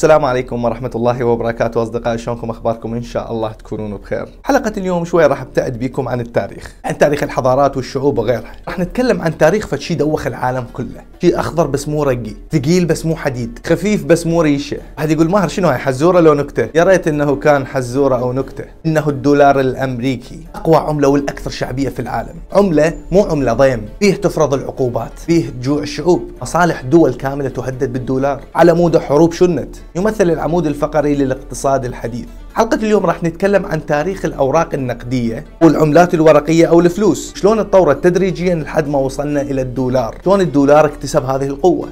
السلام عليكم ورحمة الله وبركاته أصدقائي شلونكم؟ أخباركم؟ إن شاء الله تكونون بخير. حلقة اليوم شوي راح ابتعد بكم عن التاريخ عن تاريخ الحضارات والشعوب وغيرها. راح نتكلم عن تاريخ فد شي دوخ العالم كله. شيء أخضر بس مو رقي ثقيل بس مو حديد خفيف بس مو ريشة. واحد يقول ماهر شنو هاي حزورة لو نكتة؟ يا ريت إنه كان حزورة أو نكتة. إنه الدولار الأمريكي أقوى عملة والأكثر شعبية في العالم. عملة مو عملة ضيم. فيه تفرض العقوبات فيه جوع الشعوب مصالح دول كاملة تهدد بالدولار. على موده حروب شنت. يمثل العمود الفقري للاقتصاد الحديث. حلقة اليوم راح نتكلم عن تاريخ الأوراق النقدية والعملات الورقية أو الفلوس. شلون تطورت تدريجيا لحد ما وصلنا إلى الدولار؟ شلون الدولار اكتسب هذه القوة؟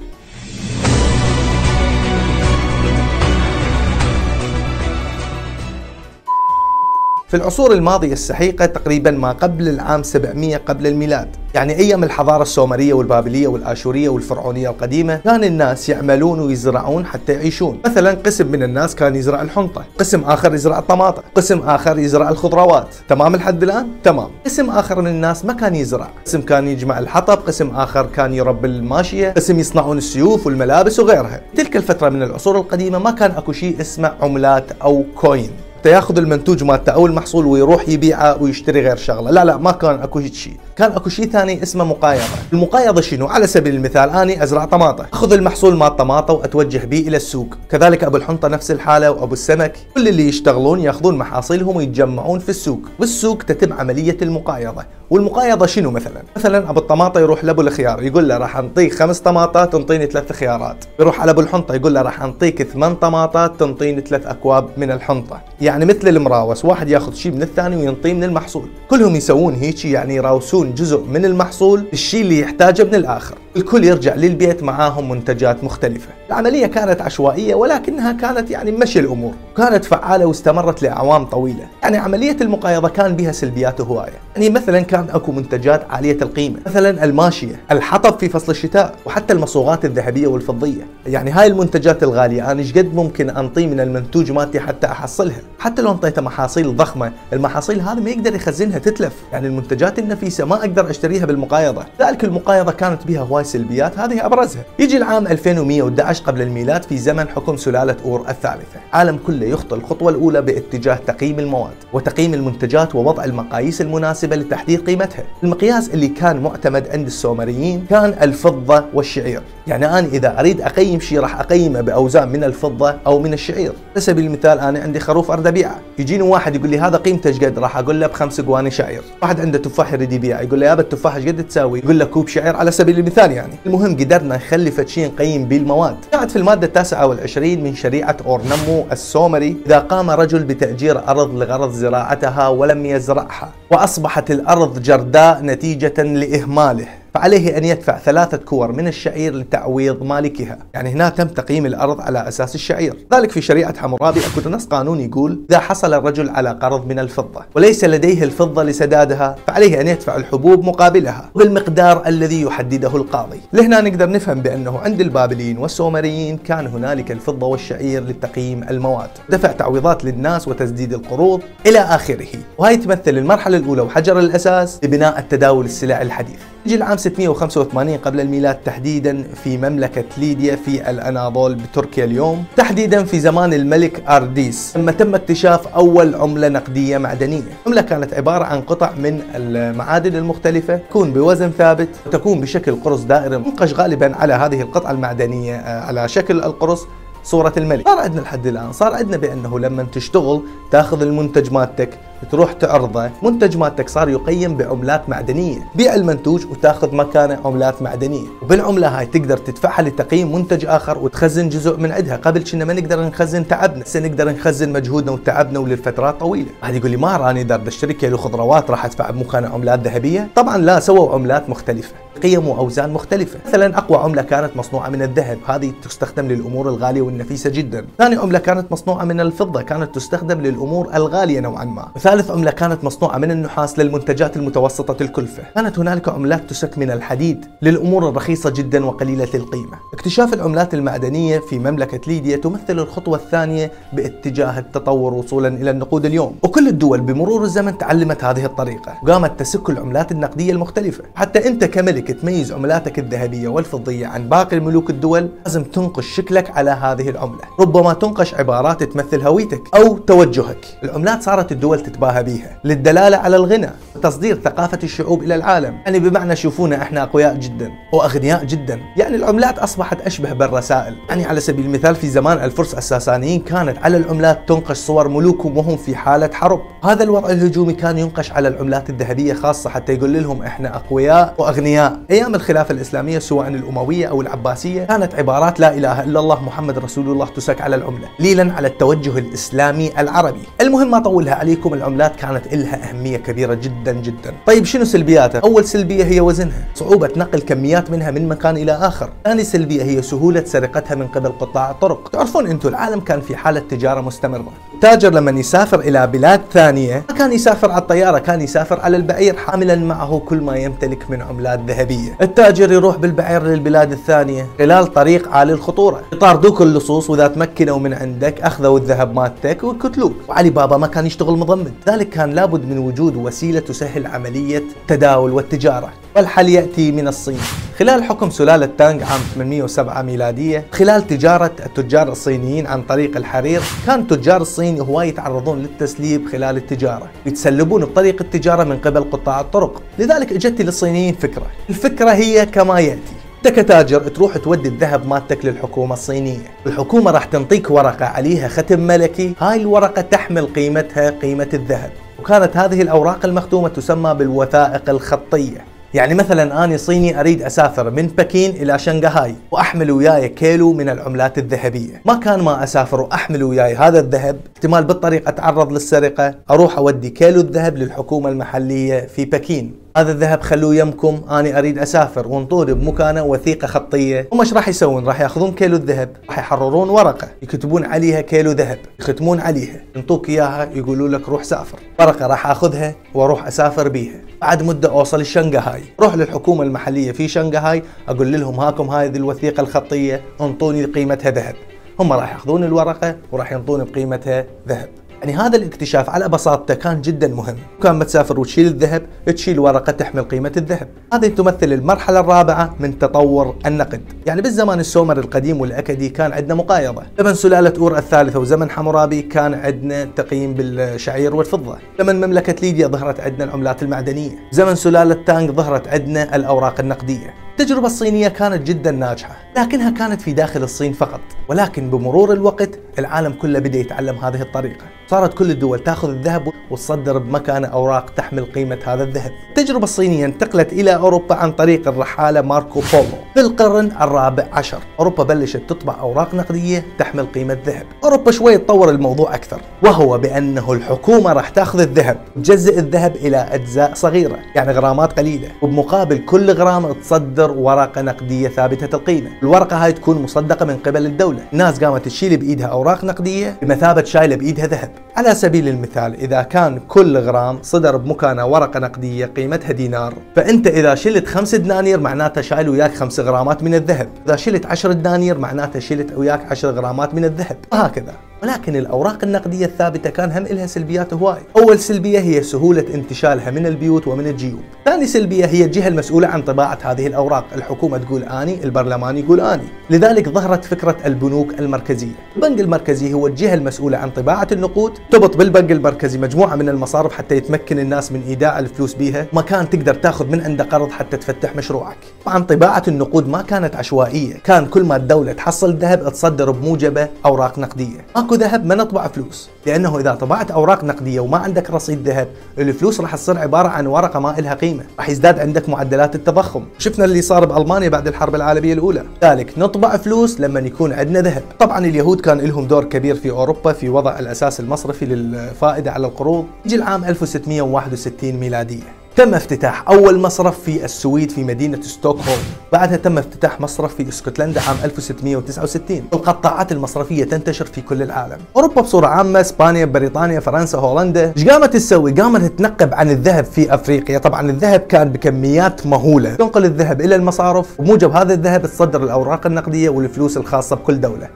في العصور الماضية السحيقة تقريبا ما قبل العام 700 قبل الميلاد. يعني أيام الحضارة السومرية والبابلية والآشورية والفرعونية القديمة كان الناس يعملون ويزرعون حتى يعيشون. مثلا قسم من الناس كان يزرع الحنطة قسم آخر يزرع الطماطم قسم آخر يزرع الخضروات. تمام لحد الآن؟ تمام. قسم آخر من الناس ما كان يزرع. قسم كان يجمع الحطب قسم آخر كان يربي الماشية قسم يصنعون السيوف والملابس وغيرها. تلك الفترة من العصور القديمة ما كان أكو شيء اسمه عملات أو كوين. حتى ياخذ المنتوج مالته أو المحصول ويروح يبيعه ويشتري غير شغلة. لا لا ما كان أكو شيء كان أكو شيء ثاني اسمه مقايضة. المقايضة شنو؟ على سبيل المثال أني أزرع طماطه أخذ المحصول مال الطماطه وأتوجه به إلى السوق. كذلك أبو الحنطة نفس الحالة وأبو السمك. كل اللي يشتغلون يأخذون محاصيلهم ويتجمعون في السوق. بالسوق تتم عملية المقايضة. والمقايضة شنو مثلا؟ مثلا أبو الطماطة يروح لأبو الخيار يقول له راح أنطيك خمس طماطات تنطيني ثلاث خيارات. يروح على أبو الحنطة يقول له راح أنطيك ثمان طماطات تنطيني ثلاث أكواب من الحنطة. يعني مثل المراوس واحد ياخذ شيء من الثاني وينطيه من المحصول. كلهم يسوون هيك يعني يراوسون جزء من المحصول الشيء اللي يحتاجه من الآخر. الكل يرجع للبيت معاهم منتجات مختلفة. العملية كانت عشوائية ولكنها كانت يعني مشي الأمور. كانت فعالة واستمرت لأعوام طويلة. يعني عملية المقايضة كان بها سلبيات هواية. يعني مثلا كان أكو منتجات عالية القيمة. مثلا الماشية. الحطب في فصل الشتاء. وحتى المصوغات الذهبية والفضية. يعني هاي المنتجات الغالية أنا إيش قد ممكن أنطي من المنتوج مالتي حتى أحصلها؟ حتى لو أنطيته محاصيل ضخمة. المحاصيل هذه ما يقدر يخزنها تتلف. يعني المنتجات النفيسة ما أقدر أشتريها بالمقايضة. ذلك المقايضة كانت بها سلبيات هذه أبرزها. يجي العام 2111 قبل الميلاد في زمن حكم سلالة أور الثالثة. العالم كله يخطو الخطوة الأولى باتجاه تقييم المواد وتقييم المنتجات ووضع المقاييس المناسبة لتحديد قيمتها. المقياس اللي كان معتمد عند السومريين كان الفضة والشعير. يعني أنا إذا أريد أقيم شيء راح أقيمه بأوزان من الفضة أو من الشعير. على سبيل المثال أنا عندي خروف اريد ابيعه يجيني واحد يقول لي هذا قيمته إيش قد؟ راح أقول له بخمس كواني شعير. واحد عنده تفاح يريد يبيعه يقول له يابا التفاح إيش قد تساوي؟ يقول له كوب شعير. على سبيل المثال يعني. المهم قدرنا نخلي فد شيء نقيم به المواد جاءت في المادة التاسعة والعشرين من شريعة اورنمو السومري إذا قام رجل بتأجير أرض لغرض زراعتها ولم يزرعها وأصبحت الأرض جرداء نتيجة لإهماله. فعليه أن يدفع ثلاثة كور من الشعير لتعويض مالكها. يعني هنا تم تقييم الأرض على أساس الشعير. ذلك في شريعة حمورابي أكو نص قانوني يقول إذا حصل الرجل على قرض من الفضة وليس لديه الفضة لسدادها فعليه أن يدفع الحبوب مقابلها بالمقدار الذي يحدده القاضي. لهنا نقدر نفهم بأنه عند البابليين والسومريين كان هنالك الفضة والشعير لتقييم المواد. دفع تعويضات للناس وتسديد القروض إلى آخره. وهي تمثل المرحلة الأولى وحجر الأساس لبناء التداول السلع الحديث. يجي العام 685 قبل الميلاد تحديدا في مملكة ليديا في الأناضول بتركيا اليوم تحديدا في زمان الملك أرديس. لما تم اكتشاف أول عملة نقدية معدنية عملة كانت عبارة عن قطع من المعادن المختلفة تكون بوزن ثابت وتكون بشكل قرص دائري منقش غالبا على هذه القطعة المعدنية على شكل القرص صورة الملك. صار عندنا لحد الآن صار عندنا بأنه لما تشتغل تأخذ المنتج مالتك تروح تعرضه منتج مالتك صار يقيم بعملات معدنية. بيع المنتوج وتاخذ مكانه عملات معدنية. وبالعملة هاي تقدر تدفعها لتقييم منتج آخر وتخزن جزء من عندها. قبل كنا ما نقدر نخزن تعبنا. هسه نقدر نخزن مجهودنا وتعبنا وللفترات طويلة. واحد يقول لي ما راني أقدر اشتري كيلو خضروات راح ادفع بمكانه عملات ذهبية. طبعا لا سووا عملات مختلفة. قيم واوزان مختلفة. مثلا أقوى عملة كانت مصنوعة من الذهب. هذه تستخدم للأمور الغالية والنفيسة جدا. ثاني عملة كانت مصنوعة من الفضة. كانت تستخدم للأمور الغالية نوعا ما. ثالث عملة كانت مصنوعة من النحاس للمنتجات المتوسطة الكلفة. كانت هنالك عملات تسك من الحديد للأمور الرخيصة جدا وقليلة القيمة. اكتشاف العملات المعدنية في مملكة ليبيا تمثل الخطوة الثانية باتجاه التطور وصولا إلى النقود اليوم. وكل الدول بمرور الزمن تعلمت هذه الطريقة. وقامت تسك العملات النقدية المختلفة. حتى أنت كملك تميز عملاتك الذهبية والفضية عن باقي الملوك الدول لازم تنقش شكلك على هذه العملة. ربما تنقش عبارات تمثل هويتك أو توجهك. العملات صارت الدول تتباهى بها للدلالة على الغنى وتصدير ثقافة الشعوب إلى العالم. يعني بمعنى شوفونا إحنا أقوياء جدا وأغنياء جدا. يعني العملات أصبحت أشبه بالرسائل. يعني على سبيل المثال في زمان الفرس الساسانيين كانت على العملات تنقش صور ملوكهم وهم في حالة حرب. هذا الوضع الهجومي كان ينقش على العملات الذهبية خاصة حتى يقول لهم إحنا أقوياء وأغنياء. أيام الخلافة الإسلامية سواء الأموية أو العباسية كانت عبارات لا إله إلا الله محمد رسول الله تسك على العملة ليلا على التوجه الإسلامي العربي. المهم ما طولها عليكم العملات كانت لها أهمية كبيرة جدا جدا. طيب شنو سلبياتها؟ أول سلبية هي وزنها. صعوبة نقل كميات منها من مكان إلى آخر. ثاني سلبية هي سهولة سرقتها من قبل قطاع الطرق. تعرفون أنتم العالم كان في حالة تجارة مستمرة. التاجر لما يسافر إلى بلاد ثانية. ما كان يسافر على الطيارة كان يسافر على البعير حاملا معه كل ما يمتلك من عملات ذهبية. التاجر يروح بالبعير للبلاد الثانية خلال طريق عالي الخطورة. يطاردوك اللصوص وإذا تمكنوا من عندك أخذوا الذهب مالتك ويقتلوك وعلي بابا ما كان يشتغل مضمن. ذلك كان لابد من وجود وسيلة تسهل عملية التداول والتجارة. والحل يأتي من الصين. خلال حكم سلالة تانغ عام 807 ميلادية خلال تجارة التجار الصينيين عن طريق الحرير كان تجار الصين هواي يتعرضون للتسليب خلال التجارة يتسلبون بطريق التجارة من قبل قطاع الطرق. لذلك اجت للصينيين فكرة. الفكرة هي كما يأتي. انت كتاجر تروح تودي الذهب مالتك للحكومة الصينية. الحكومة راح تنطيك ورقة عليها ختم ملكي. هاي الورقة تحمل قيمتها قيمة الذهب. وكانت هذه الأوراق المختومة تسمى بالوثائق الخطية. يعني مثلا أنا صيني أريد أسافر من بكين إلى شنغهاي وأحمل وياي كيلو من العملات الذهبية. ما كان ما أسافر وأحمل وياي هذا الذهب. احتمال بالطريق أتعرض للسرقة. أروح أودي كيلو الذهب للحكومة المحلية في بكين. هذا الذهب خلوه يمكم. أني أريد أسافر. وانطوني بمكانة وثيقة خطية. هم إيش راح يسوون؟ راح يأخذون كيلو الذهب. راح يحررون ورقة. يكتبون عليها كيلو ذهب. يختمون عليها. ينطوك إياها. يقولوا لك روح سافر. ورقة راح أخذها وأروح أسافر بيها. بعد مدة أوصل الشنغهاي روح للحكومة المحلية في شنغهاي. أقول لهم هاكم هذه الوثيقة الخطية. انطوني قيمتها ذهب. هم راح يأخذون الورقة وراح ينطوني بقيمتها ذهب. يعني هذا الاكتشاف على بساطته كان جدا مهم. كان بتسافر وتشيل الذهب تشيل ورقة تحمل قيمة الذهب. هذه تمثل المرحلة الرابعة من تطور النقد. يعني بالزمان السومر القديم والأكدي كان عندنا مقايضة. زمن سلالة أور الثالثة وزمن حمورابي كان عندنا تقييم بالشعير والفضة. زمن مملكة ليبيا ظهرت عندنا العملات المعدنية. زمن سلالة تانغ ظهرت عندنا الأوراق النقدية. التجربة الصينية كانت جدا ناجحة لكنها كانت في داخل الصين فقط. ولكن بمرور الوقت العالم كله بدأ يتعلم هذه الطريقة. صارت كل الدول تاخذ الذهب وتصدر بمكانه أوراق تحمل قيمة هذا الذهب. التجربة الصينية انتقلت إلى أوروبا عن طريق الرحالة ماركو بولو. في القرن الرابع عشر أوروبا بلشت تطبع أوراق نقدية تحمل قيمة ذهب. أوروبا شوي تطور الموضوع أكثر وهو بأنه الحكومة راح تاخذ الذهب تجزئ الذهب إلى أجزاء صغيرة يعني غرامات قليلة وبمقابل كل غرام تصدر ورقة نقدية ثابتة القيمة الورقة هاي تكون مصدقة من قبل الدولة. الناس قامت تشيل بإيدها أوراق نقدية بمثابة شايلة بإيدها ذهب. على سبيل المثال إذا كان كل غرام صدر بمكانة ورقة نقدية قيمتها دينار فأنت إذا شلت خمس دنانير معناته شايل وياك خمس غرامات من الذهب. إذا شلت عشر دنانير معناته شلت وياك عشر غرامات من الذهب. وهكذا ولكن الأوراق النقدية الثابتة كان هم لها سلبيات هواي. أول سلبية هي سهولة انتشالها من البيوت ومن الجيوب. ثاني سلبية هي الجهة المسؤولة عن طباعة هذه الأوراق. الحكومة تقول آني البرلمان يقول آني. لذلك ظهرت فكرة البنوك المركزية. البنك المركزي هو الجهة المسؤولة عن طباعة النقود. تبط بالبنك المركزي مجموعة من المصارف حتى يتمكن الناس من إيداع الفلوس بيها. مكان تقدر تاخذ من عنده قرض حتى تفتح مشروعك. طبعا طباعة النقود ما كانت عشوائية. كان كل ما الدولة تحصل ذهب تصدر بموجبة أوراق نقدية. ماكو ذهب ما نطبع فلوس لأنه إذا طبعت أوراق نقدية وما عندك رصيد ذهب الفلوس راح تصير عبارة عن ورقة ما إلها قيمة راح يزداد عندك معدلات التضخم. شفنا اللي صار بألمانيا بعد الحرب العالمية الأولى ذلك نطبع فلوس لما يكون عندنا ذهب. طبعا اليهود كان لهم دور كبير في أوروبا في وضع الأساس المصرفي للفائدة على القروض يجي العام 1661 ميلادية. تم افتتاح أول مصرف في السويد في مدينة ستوكهولم. بعدها تم افتتاح مصرف في إسكتلندا عام 1669 القطاعات المصرفية تنتشر في كل العالم. أوروبا بصورة عامة إسبانيا بريطانيا فرنسا هولندا. إيش قامت تسوي؟ قامت تنقب عن الذهب في أفريقيا. طبعا الذهب كان بكميات مهولة. تنقل الذهب إلى المصارف. وموجب هذا الذهب تصدر الأوراق النقدية والفلوس الخاصة بكل دولة.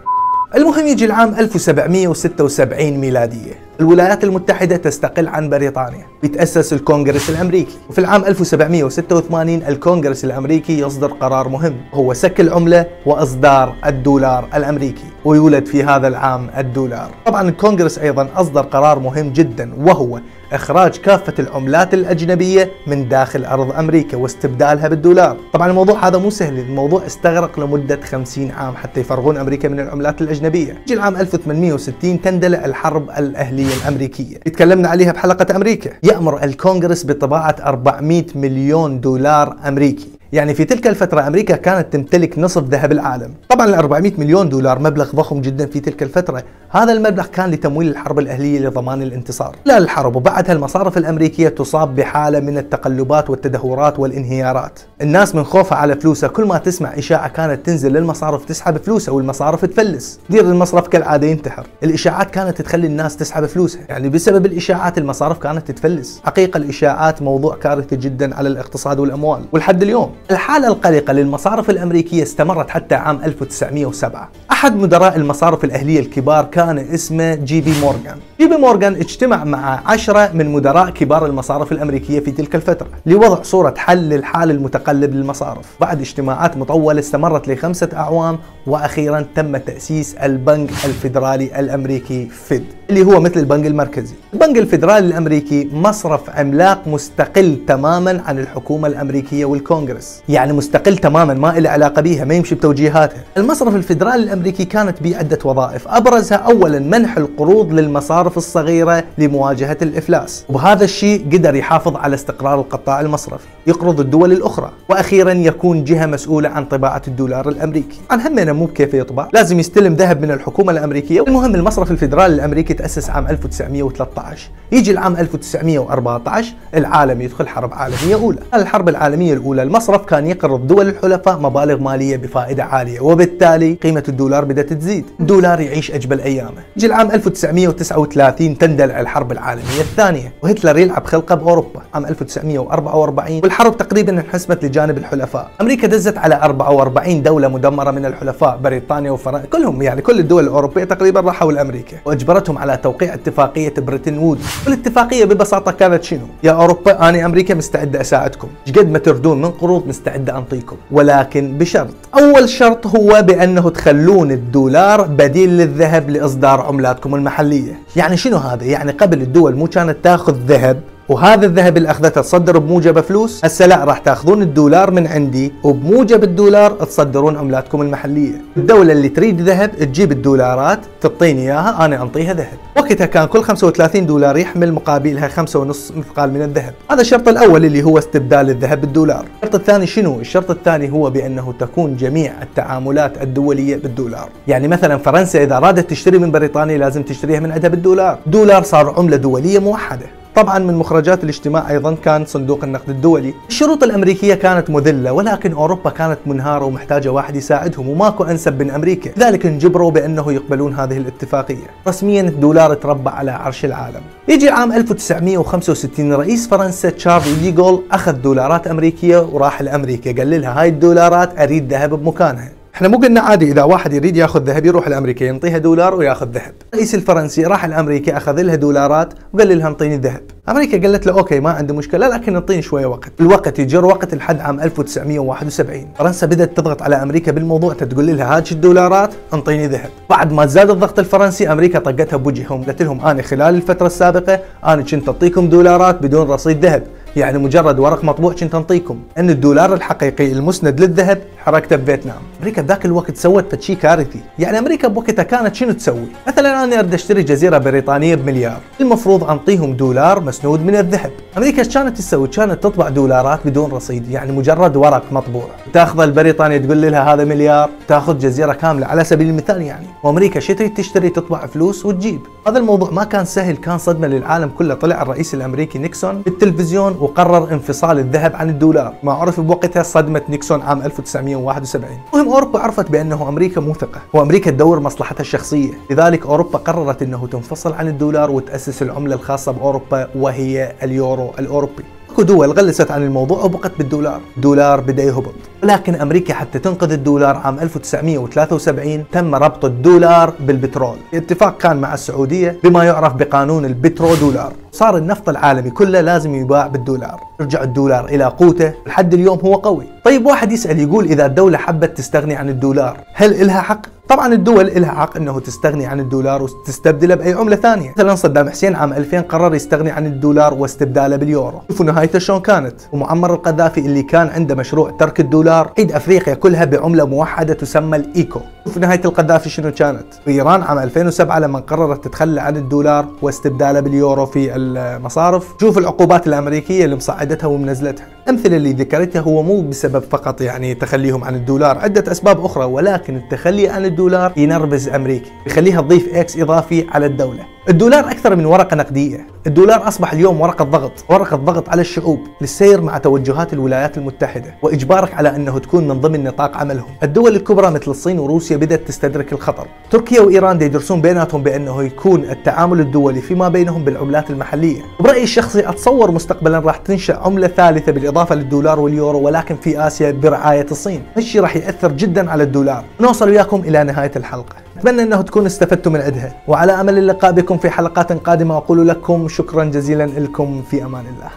المهم يجي العام 1776 ميلادية. الولايات المتحدة تستقل عن بريطانيا. بيتأسس الكونغرس الأمريكي. وفي العام 1786 الكونغرس الأمريكي يصدر قرار مهم. هو سك العملة وإصدار الدولار الأمريكي. ويولد في هذا العام الدولار. طبعا الكونغرس أيضا أصدر قرار مهم جدا وهو إخراج كافة العملات الأجنبية من داخل أرض أمريكا واستبدالها بالدولار. طبعا الموضوع هذا مو سهل. الموضوع استغرق لمدة 50 عام حتى يفرغون أمريكا من العملات الأجنبية. يجي العام 1860 تندلع الحرب الأهلية. الأمريكية. تكلمنا عليها بحلقة أمريكا. يأمر الكونغرس بطباعة 400 مليون دولار أمريكي. يعني في تلك الفترة أمريكا كانت تمتلك نصف ذهب العالم. طبعا ال 400 مليون دولار مبلغ ضخم جدا في تلك الفترة. هذا المبلغ كان لتمويل الحرب الأهلية لضمان الانتصار. لا الحرب وبعدها المصارف الأمريكية تصاب بحالة من التقلبات والتدهورات والانهيارات. الناس من خوفها على فلوسها. كل ما تسمع إشاعة كانت تنزل للمصارف تسحب فلوسها والمصارف تفلس. مدير المصرف كالعادة ينتحر. الإشاعات كانت تخلي الناس تسحب فلوسها. يعني بسبب الإشاعات المصارف كانت تتفلس. حقيقة الإشاعات موضوع كارثي جدا على الاقتصاد والأموال. ولحد اليوم الحالة القلقة للمصارف الأمريكية استمرت حتى عام 1907 أحد مدراء المصارف الأهلية الكبار كان اسمه جي بي مورغان. جي بي مورغان اجتمع مع عشرة من مدراء كبار المصارف الأمريكية في تلك الفترة لوضع صورة حل للحال المتقلب للمصارف. بعد اجتماعات مطولة استمرت لخمسة أعوام وأخيرا تم تأسيس البنك الفيدرالي الأمريكي فيد اللي هو مثل البنك المركزي. البنك الفيدرالي الأمريكي مصرف عملاق مستقل تماما عن الحكومة الأمريكية والكونغرس. يعني مستقل تماما ما له علاقة بها ما يمشي بتوجيهاتها. المصرف الفيدرالي الأمريكي كانت به عدة وظائف. أبرزها أولا منح القروض للمصارف الصغيرة لمواجهة الإفلاس. وبهذا الشيء قدر يحافظ على استقرار القطاع المصرفي. يقرض الدول الأخرى. وأخيرا يكون جهة مسؤولة عن طباعة الدولار الأمريكي. عن همنا مو بكيف يطبع. لازم يستلم ذهب من الحكومة الأمريكية. المهم المصرف الفيدرالي الأمريكي تأسس عام 1913 يجي العام 1914 العالم يدخل حرب عالمية أولى. الحرب العالمية الأولى المصرف كان يقرض دول الحلفاء مبالغ مالية بفائدة عالية وبالتالي قيمة الدولار بدأت تزيد. الدولار يعيش أجمل أيامه. يجي العام 1939 تندلع الحرب العالمية الثانية وهتلر يلعب خلقه بأوروبا عام 1944 والحرب تقريبا انحسمت لجانب الحلفاء. أمريكا دزت على 44 دولة مدمرة من الحلفاء بريطانيا وفرنسا كلهم يعني كل الدول الأوروبية تقريبا راحوا لأمريكا وأجبرتهم على توقيع اتفاقية بريتن وودز. والاتفاقية ببساطة كانت شنو؟ يا أوروبا أنا أمريكا مستعدة أساعدكم. قد ما تردون من قروض مستعدة أنطيكم. ولكن بشرط. أول شرط هو بأنه تخلون الدولار بديل للذهب لإصدار عملاتكم المحلية. يعني شنو هذا؟ يعني قبل الدول مو كانت تأخذ ذهب وهذا الذهب اللي أخذته تصدر بموجبه فلوس؟ هسه لا راح تأخذون الدولار من عندي وبموجب الدولار تصدرون عملاتكم المحلية. الدولة اللي تريد ذهب تجيب الدولارات تعطيني إياها أنا أنطيها ذهب. وقتها كان كل 35 دولار يحمل مقابلها 5.5 مثقال من الذهب. هذا الشرط الأول اللي هو استبدال الذهب بالدولار. الشرط الثاني شنو؟ الشرط الثاني هو بأنه تكون جميع التعاملات الدولية بالدولار. يعني مثلا فرنسا إذا أرادت تشتري من بريطانيا لازم تشتريها من عندها بالدولار. دولار صار عملة دولية موحدة. طبعا من مخرجات الاجتماع أيضا كان صندوق النقد الدولي. الشروط الأمريكية كانت مذلة ولكن أوروبا كانت منهارة ومحتاجة واحد يساعدهم وماكو أنسب من أمريكا. لذلك انجبروا بأنه يقبلون هذه الاتفاقية. رسميا الدولار تربع على عرش العالم. يجي عام 1965 رئيس فرنسا تشارلي ديغول أخذ دولارات أمريكية وراح لأمريكا قال لها هاي الدولارات أريد ذهب بمكانها. إحنا مو قلنا عادي إذا واحد يريد يأخذ ذهب يروح لامريكا ينطيها دولار ويأخذ ذهب. الرئيس الفرنسي راح لامريكا أخذ لها دولارات وقال لها انطيني ذهب أمريكا قالت له okay ما عندي مشكلة لكن انطيني شوية وقت. الوقت يجر وقت لحد عام 1971 فرنسا بدأت تضغط على أمريكا بالموضوع تقول لها هات الدولارات انطيني ذهب. بعد ما زاد الضغط الفرنسي أمريكا طقتها بوجههم قالت لهم أنا خلال الفترة السابقة أنا كنت أعطيكم دولارات بدون رصيد ذهب. يعني مجرد ورق مطبوع كنت انطيكم إن الدولار الحقيقي المسند للذهب حركته بفيتنام. أمريكا بذاك الوقت سوت شيء كارثي. يعني أمريكا بوقتها كانت شنو تسوي؟ مثلا أنا أريد أشتري جزيرة بريطانية بمليار. المفروض أنطيهم دولار مسنود من الذهب. أمريكا إيش كانت تسوي؟ كانت تطبع دولارات بدون رصيد يعني مجرد ورق مطبوع. تأخذ البريطانيا تقول لها هذا مليار. تأخذ جزيرة كاملة على سبيل المثال يعني. وأمريكا شو تريد تشتري تطبع فلوس وتجيب. هذا الموضوع ما كان سهل كان صدمة للعالم كله. طلع الرئيس الأمريكي نيكسون بالتلفزيون وقرر انفصال الذهب عن الدولار ما عرف بوقتها صدمة نيكسون عام 1971 المهم أوروبا عرفت بأنه أمريكا مو ثقه وأمريكا تدور مصلحتها الشخصية. لذلك أوروبا قررت إنه تنفصل عن الدولار وتأسس العملة الخاصة بأوروبا وهي اليورو الأوروبي. أكو دول غلست عن الموضوع وبقت بالدولار. دولار بدأ يهبط. ولكن أمريكا حتى تنقذ الدولار عام 1973 تم ربط الدولار بالبترول. اتفاق كان مع السعودية بما يعرف بقانون البترو دولار صار النفط العالمي كله لازم يباع بالدولار. رجع الدولار إلى قوته. لحد اليوم هو قوي. طيب واحد يسأل يقول إذا الدولة حبت تستغني عن الدولار هل إلها حق؟ طبعا الدول إلها حق إنه تستغني عن الدولار وتستبدله بأي عملة ثانية. مثلا صدام حسين عام 2000 قرر يستغني عن الدولار واستبداله باليورو. شوفوا نهايته شلون كانت. ومعمر القذافي اللي كان عنده مشروع ترك الدولار عيد أفريقيا كلها بعملة موحدة تسمى الإيكو. شوف نهاية القذافي شنو كانت؟ إيران عام 2007 لما قررت تتخلى عن الدولار واستبداله باليورو في المصارف شوف العقوبات الأمريكية اللي مصعدتها ومنزلتها. الأمثلة اللي ذكرتها هو مو بسبب فقط يعني تخليهم عن الدولار عدة أسباب أخرى ولكن التخلي عن الدولار ينرفز أمريكا يخليها تضيف إكس إضافي على الدولة. الدولار أكثر من ورقة نقدية. الدولار أصبح اليوم ورقة ضغط ورقة ضغط على الشعوب للسير مع توجهات الولايات المتحدة وإجبارك على أنه تكون من ضمن نطاق عملهم. الدول الكبرى مثل الصين وروسيا بدأت تستدرك الخطر. تركيا وإيران يدرسون بيناتهم بأنه يكون التعامل الدولي فيما بينهم بالعملات المحلية. برأيي الشخصي أتصور مستقبلا راح تنشأ عملة ثالثة بالإضافة للدولار واليورو ولكن في آسيا برعاية الصين. هالشيء راح يأثر جدا على الدولار. نوصل وياكم إلى نهاية الحلقة. أتمنى أنه تكونوا استفدتوا من عندها وعلى أمل اللقاء بكم في حلقات قادمة أقول لكم شكرا جزيلا لكم في أمان الله.